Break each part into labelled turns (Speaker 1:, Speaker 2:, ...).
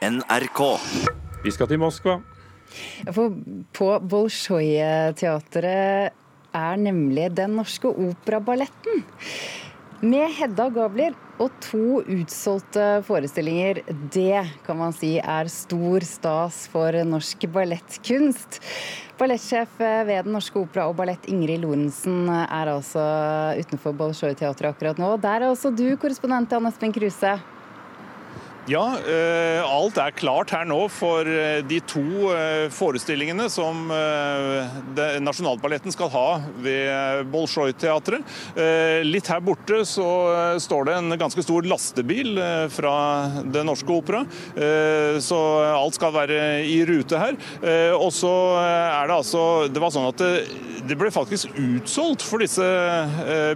Speaker 1: NRK.
Speaker 2: Vi skal til Moskva.
Speaker 3: For på Bolsjoj-teatret er nemlig Den norske operaballetten. Med Hedda Gabler og to utsolgte forestillinger. Det kan man si er stor stas for norsk ballettkunst. Ballettsjef ved Den norske opera og ballett Ingrid Lorentzen er altså utenfor Bolsjoj-teatret akkurat nå. Der er også du, korrespondent Jan Espen Kruse.
Speaker 4: Ja, eh, alt er klart her nå for eh, de to eh, forestillingene som Nasjonalballetten skal ha ved Bolsjoj-teatret. Litt her borte så står det en ganske stor lastebil fra Det Norske Opera, så alt skal være i rute her. Og så er det altså Det var sånn at det, det ble faktisk utsolgt for disse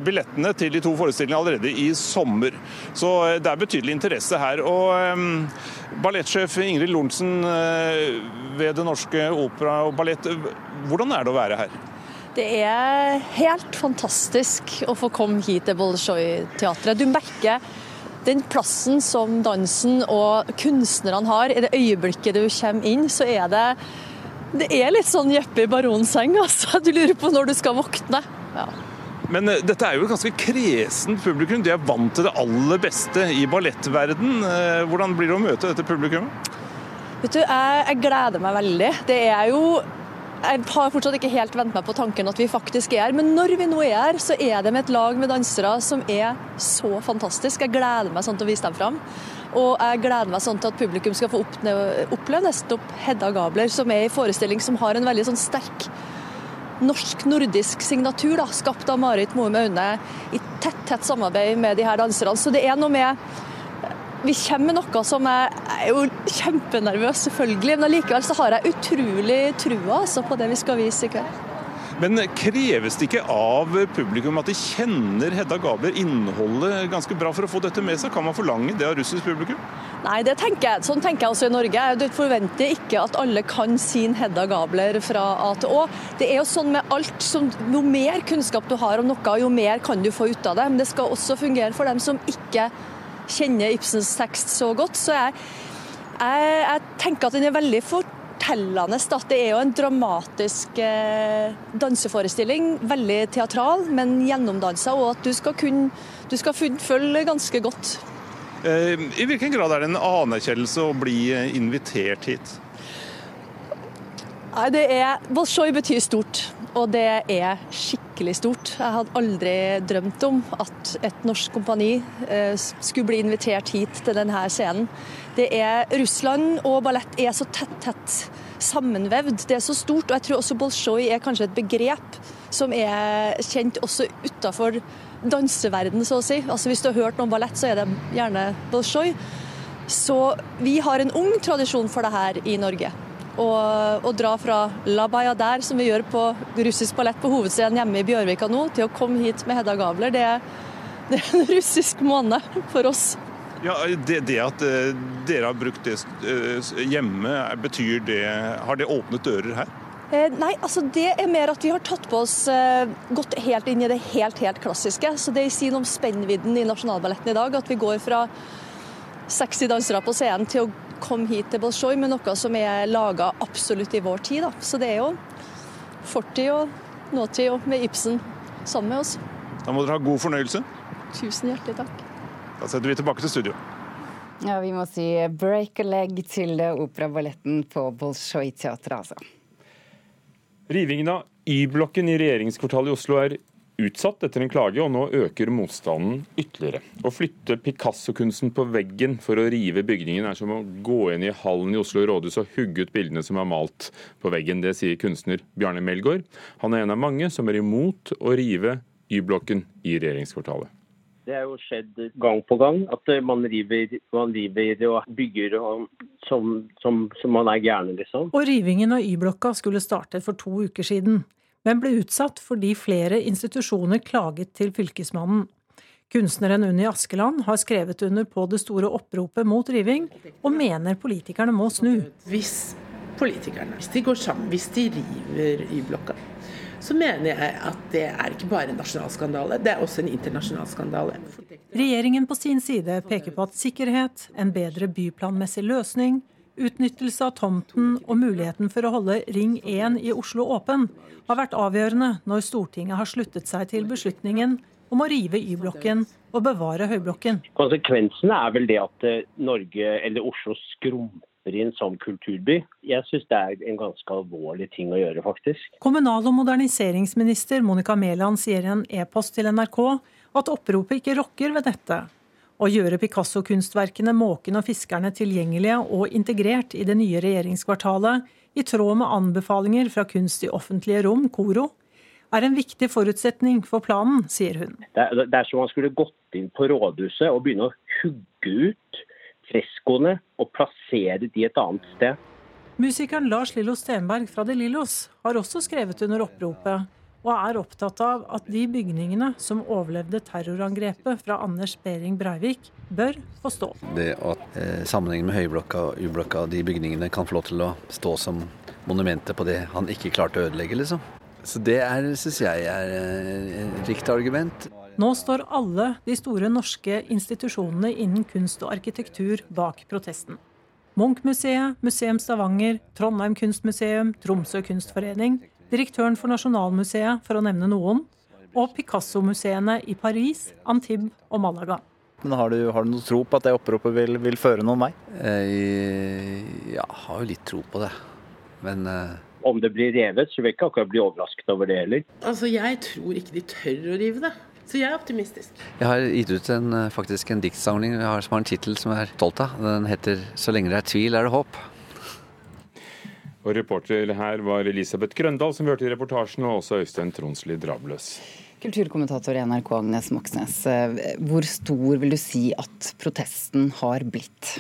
Speaker 4: billettene til de to forestillingene allerede i sommer. Så det er betydelig interesse her. og Ballettsjef Ingrid Lorentzen ved Det Norske Opera og Ballett, hvordan er det å være her?
Speaker 5: Det er helt fantastisk å få komme hit til Bolsjoj-teatret. Du merker den plassen som dansen og kunstnerne har. I det øyeblikket du kommer inn, så er det det er litt sånn Jeppe i baronseng. Altså. Du lurer på når du skal våkne. Ja.
Speaker 4: Men uh, dette er jo et ganske kresent publikum. De er vant til det aller beste i ballettverden. Uh, hvordan blir det å møte dette publikummet?
Speaker 5: Vet du, jeg, jeg, gleder meg veldig. Det er jo Jeg har fortsatt ikke helt vent meg på tanken at vi faktisk er her. Men når vi nå er her, så er det med et lag med dansere som er så fantastisk. Jeg gleder meg sånn til å vise dem fram. Og jeg gleder meg sånn til at publikum skal få oppleve nettopp Hedda Gabler, som er en forestilling som har en veldig sånn sterk norsk-nordisk signatur, da, skapt av Marit Moe Aune i tett tett samarbeid med de her danserne. Så det er noe med Vi kommer med noe som jeg er jo kjempenervøs, selvfølgelig, men allikevel så har jeg utrolig trua altså, på det vi skal vise i kveld.
Speaker 4: Men kreves det ikke av publikum at de kjenner Hedda Gabler, innholdet ganske bra for å få dette med seg? Kan man forlange det av russisk publikum?
Speaker 5: Nei, det tenker jeg. sånn tenker jeg også i Norge. Du forventer ikke at alle kan sin Hedda Gabler fra A til Å. Det er jo sånn med alt. Som, jo mer kunnskap du har om noe, jo mer kan du få ut av det. Men det skal også fungere for dem som ikke kjenner Ibsens tekst så godt. Så jeg, jeg, jeg tenker at den er veldig fort fortellende. Da. det er jo en dramatisk eh, danseforestilling. Veldig teatral, men gjennomdansa. Og at du skal kunne du skal følge ganske godt.
Speaker 4: Eh, I hvilken grad er det en anerkjennelse å bli invitert hit?
Speaker 5: Nei, det er, Bolsjoj betyr stort, og det er skikkelig stort. Jeg hadde aldri drømt om at et norsk kompani eh, skulle bli invitert hit til denne scenen. Det er Russland og ballett er så tett, tett sammenvevd. Det er så stort. Og jeg tror også bolsjoj er kanskje et begrep som er kjent også utafor danseverden, så å si. Altså Hvis du har hørt noe om ballett, så er det gjerne bolsjoj. Så vi har en ung tradisjon for det her i Norge. Å dra fra La der, som vi gjør på russisk ballett på hovedscenen hjemme i Bjørvika nå, til å komme hit med Hedda Gabler, det er, det er en russisk måned for oss.
Speaker 4: Ja, det, det, at eh, dere har brukt det eh, hjemme, betyr det Har det åpnet dører her?
Speaker 5: Eh, nei, altså det er mer at vi har tatt på oss gått helt inn i det helt, helt klassiske. Så det sier noe om spennvidden i Nasjonalballetten i dag. At vi går fra sexy dansere på scenen til å komme hit til Bolsjoj med noe som er laga absolutt i vår tid. Da. Så det er jo fortid og nåtid og med Ibsen sammen med oss.
Speaker 4: Da må dere ha god fornøyelse.
Speaker 5: Tusen hjertelig takk.
Speaker 4: Da setter vi tilbake til studio.
Speaker 3: Ja, Vi må si break a leg til operaballetten på Bolsjoj-teatret, altså.
Speaker 2: Rivingen av Y-blokken i regjeringskvartalet i Oslo er utsatt etter en klage, og nå øker motstanden ytterligere. Å flytte Picasso-kunsten på veggen for å rive bygningen er som å gå inn i hallen i Oslo rådhus og hugge ut bildene som er malt på veggen. Det sier kunstner Bjarne Melgaard. Han er en av mange som er imot å rive Y-blokken i regjeringskvartalet.
Speaker 6: Det er jo skjedd gang på gang at man river, man river og bygger og, som, som, som, man er gæren, liksom.
Speaker 7: Og rivingen av Y-blokka skulle startet for to uker siden, men ble utsatt fordi flere institusjoner klaget til Fylkesmannen. Kunstneren Unni Askeland har skrevet under på det store oppropet mot riving, og mener politikerne må snu.
Speaker 8: Hvis politikerne, hvis de går sammen, hvis de river Y-blokka, så mener jeg at det er ikke bare en nasjonal skandale, det er også en internasjonal skandale.
Speaker 7: Regjeringen på sin side peker på at sikkerhet, en bedre byplanmessig løsning, Utnyttelse av tomten og muligheten for å holde Ring 1 i Oslo åpen har vært avgjørende når Stortinget har sluttet seg til beslutningen om å rive Y-blokken og bevare Høyblokken.
Speaker 6: Konsekvensene er vel det at eh, Norge, eller Oslo skrumper inn som kulturby. Jeg syns det er en ganske alvorlig ting å gjøre, faktisk.
Speaker 7: Kommunal- og moderniseringsminister Monica Mæland sier i en e-post til NRK at oppropet ikke rokker ved dette, å gjøre Picasso-kunstverkene 'Måken og fiskerne' tilgjengelige og integrert i det nye regjeringskvartalet, i tråd med anbefalinger fra Kunst i offentlige rom, KORO, er en viktig forutsetning for planen, sier hun.
Speaker 6: Det er, som om man skulle gått inn på rådhuset og begynne å hugge ut freskoene og plassere de et annet sted.
Speaker 7: Musikeren Lars Lillo Stenberg fra De Lillos har også skrevet under oppropet og er opptatt av at de bygningene som overlevde terrorangrepet fra Anders Behring Breivik, bør få stå.
Speaker 1: Det at eh, sammenhengen med Høyblokka og U-blokka, de bygningene kan få lov til å stå som monumenter på det han ikke klarte å ødelegge, liksom. Så det syns jeg er eh, et riktig argument.
Speaker 7: Nå står alle de store norske institusjonene innen kunst og arkitektur bak protesten. Munch-museet, Museum Stavanger, Trondheim kunstmuseum, Tromsø kunstforening, direktøren for Nasjonalmuseet, for å nevne noen, og Picasso-museene i Paris, Antibes og Malaga.
Speaker 9: Men har du, har du noe tro på at det oppropet vil, vil føre noen vei?
Speaker 1: Eh, ja, har jo litt tro på det. Men eh...
Speaker 6: Om det blir revet, så vil jeg ikke akkurat bli overrasket over det heller.
Speaker 8: Altså, Jeg tror ikke de tør å rive det. Så jeg er optimistisk.
Speaker 1: Jeg har gitt ut en, eh, faktisk en diktsamling som har en tittel som jeg er stolt av. Den heter 'Så lenge det er tvil, er det håp'.
Speaker 2: Og Reporter her var Elisabeth Grøndal, som vi hørte i reportasjen, og også Øystein Tronsli Drabløs.
Speaker 3: Kulturkommentator i NRK Agnes Moxnes, eh, hvor stor vil du si at protesten har blitt?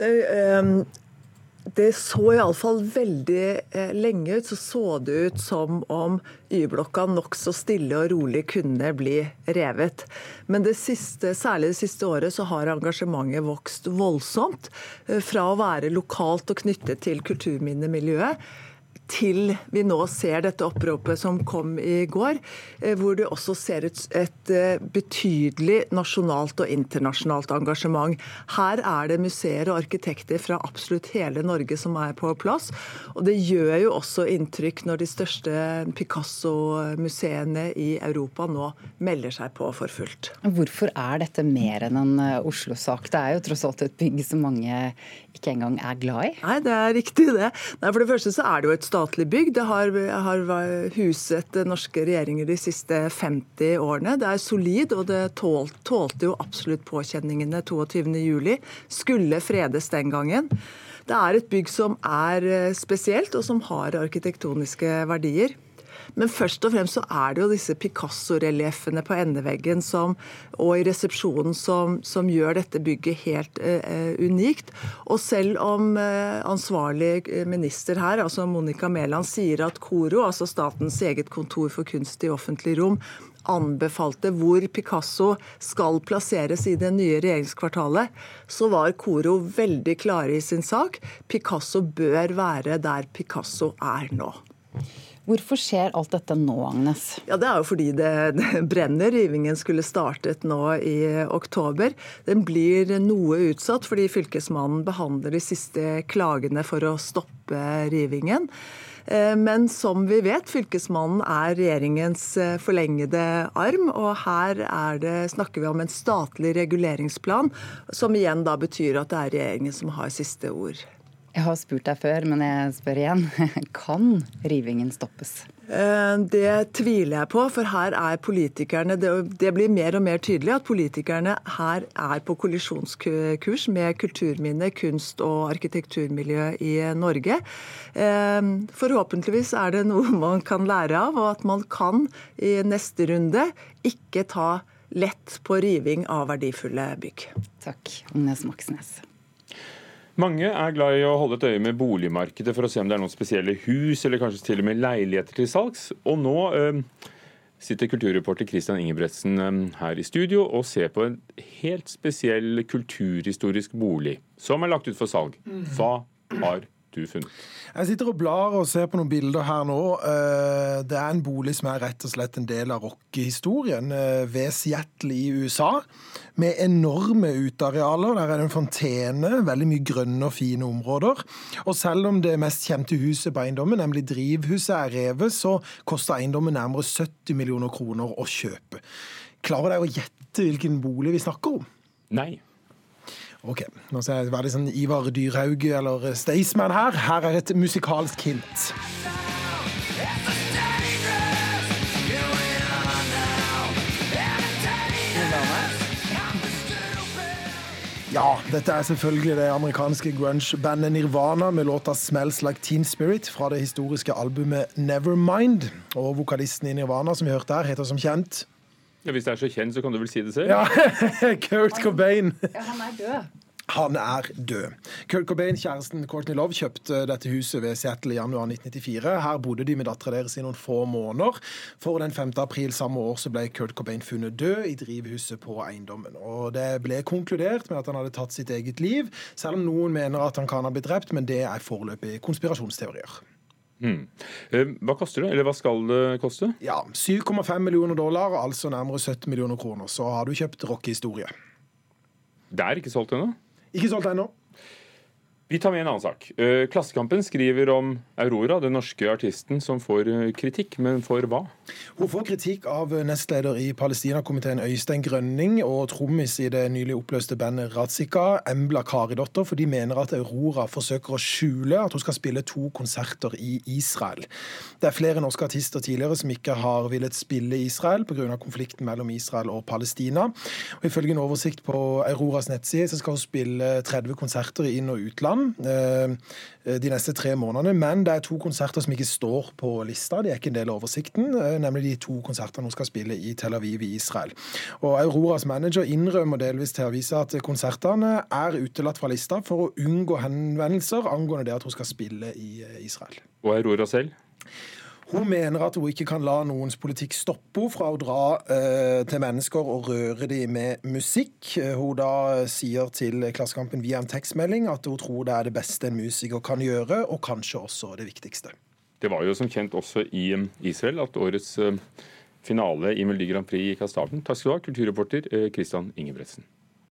Speaker 10: Det, um det så iallfall veldig eh, lenge ut, så så det ut som om Y-blokka nokså stille og rolig kunne bli revet. Men det siste, særlig det siste året så har engasjementet vokst voldsomt. Eh, fra å være lokalt og knyttet til kulturminnemiljøet til vi nå ser dette oppropet som kom i går, eh, hvor det også ser ut et, eh, betydelig nasjonalt og internasjonalt engasjement. Her er det museer og arkitekter fra absolutt hele Norge som er på plass. Og det gjør jo også inntrykk når de største Picasso-museene i Europa nå melder seg på for fullt.
Speaker 3: Hvorfor er dette mer enn en eh, Oslo-sak? Det er jo tross alt et bygg som mange ikke engang er glad i?
Speaker 10: Nei, det er riktig det. Nei, for det første så er det jo et statlig bygg. Det har, har huset norske regjeringer de siste 50 årene. Det er solid, og det tålte, tålte jo absolutt påkjenningene 22.07. Skulle fredes den gangen. Det er et bygg som er eh, spesielt, og som har arkitektoniske verdier. Men først og fremst så er det jo disse Picasso-relieffene på endeveggen som, og i resepsjonen som, som gjør dette bygget helt uh, unikt. Og selv om uh, ansvarlig minister her, altså Monica Mæland, sier at KORO, altså statens eget kontor for kunst i offentlig rom, anbefalte hvor Picasso skal plasseres i det nye regjeringskvartalet, så var KORO veldig klare i sin sak. Picasso bør være der Picasso er nå.
Speaker 3: Hvorfor skjer alt dette nå, Agnes?
Speaker 10: Ja, Det er jo fordi det, brenner. Rivingen skulle startet nå i oktober. Den blir noe utsatt fordi Fylkesmannen behandler de siste klagene for å stoppe rivingen. Eh, men som vi vet, Fylkesmannen er regjeringens eh, forlengede arm. Og her det, snakker vi om en statlig reguleringsplan, som igjen da betyr at det er regjeringen som har siste ord.
Speaker 3: Jeg har spurt deg før, men jeg spør igjen. Kan rivingen stoppes?
Speaker 10: Eh, det tviler jeg på, for her er politikerne Det blir mer og mer tydelig at politikerne her er på kollisjonskurs med kulturminne, kunst- og arkitekturmiljø i Norge. Eh, forhåpentligvis er det noe man kan lære av, og at man kan i neste runde ikke ta lett på riving av verdifulle bygg.
Speaker 3: Takk, Agnes Moxnes.
Speaker 2: Mange er glad i å holde et øye med boligmarkedet for å se om det er noen spesielle hus eller kanskje til og med leiligheter til salgs. Og nå eh, sitter kulturreporter Christian Ingebretsen her i studio og ser på en helt spesiell kulturhistorisk bolig som er lagt ut for salg. Hva har du funnet?
Speaker 11: Jeg sitter og blar og ser på noen bilder her nå. Eh, det er en bolig som er rett og slett en del av rockehistorien eh, ved Seattle i USA. Med enorme utearealer. Der er det en fontene, veldig mye grønne og fine områder. Og selv om det mest kjente huset på eiendommen, nemlig drivhuset, er revet, så koster eiendommen nærmere 70 millioner kroner å kjøpe. Klarer dere å gjette hvilken bolig vi snakker om?
Speaker 2: Nei.
Speaker 11: Ok, nå skal jeg være litt sånn Ivar Dyrhaug eller Staysman her. Her er et musikalsk hint. Ja, dette er selvfølgelig det amerikanske grunge-bandet Nirvana med låta 'Smells Like Teen Spirit' fra det historiske albumet Nevermind. Og vokalisten i Nirvana, som vi hørte her, heter som kjent
Speaker 2: Ja, Hvis det er så kjent, så kan du vel si det selv?
Speaker 11: Ja, Kurt Cobain.
Speaker 3: Ja, han er død.
Speaker 11: Han er død. Kurt Cobain, kjæresten Courtney Love, kjøpte dette huset ved Seattle i januar 1994. Her bodde de med dattera deres i noen få måneder. For den 5. april samme år så ble Kurt Cobain funnet død i drivhuset på eiendommen. Og Det ble konkludert med at han hadde tatt sitt eget liv, selv om noen mener at han kan ha blitt drept, men det er foreløpig konspirasjonsteorier.
Speaker 2: Hmm. Eh, Hva koster det, eller hva skal det koste?
Speaker 11: Ja, 7,5 millioner dollar, altså nærmere 17 millioner kroner. Så har du kjøpt rockehistorie.
Speaker 2: Det er ikke solgt ennå?
Speaker 11: Ikke solgt ennå.
Speaker 2: Vi tar med en annen sak. Eh, Klassekampen skriver om Aurora, den norske artisten som får eh, kritikk, men for hva?
Speaker 11: Hun får kritikk av nestleder i Palestina-komiteen Øystein Grønning og trommis i det nylig oppløste bandet Razika, Embla Karidotter, for de mener at Aurora forsøker å skjule at hun skal spille to konserter i Israel. Det er flere norske artister tidligere som ikke har villet spille i Israel pga. konflikten mellom Israel og Palestina. Og Ifølge en oversikt på Auroras nettside så skal hun spille 30 konserter i inn- og utland eh, de neste tre månedene. Men det er to konserter som ikke står på lista. De er ikke en del av oversikten. eh, Nemlig de to konsertene hun skal spille i Tel Aviv i Israel. Og Auroras manager innrømmer delvis til avisa at konsertene er utelatt fra lista for å unngå henvendelser angående det at hun skal spille i eh, Israel.
Speaker 2: Og Aurora selv?
Speaker 11: Hun mener at hun ikke kan la noens politikk stoppe henne fra å dra eh, til mennesker og røre dem med musikk. Eh, Hun da sier til Klassekampen via en tekstmelding at hun tror det er det beste en musiker kan gjøre, og kanskje også det viktigste.
Speaker 2: Det var jo som kjent også i eh, Israel at årets eh, finale i Melodi Grand Prix gikk av starten. Takk skal du ha, kulturreporter eh, Christian Ingebretsen.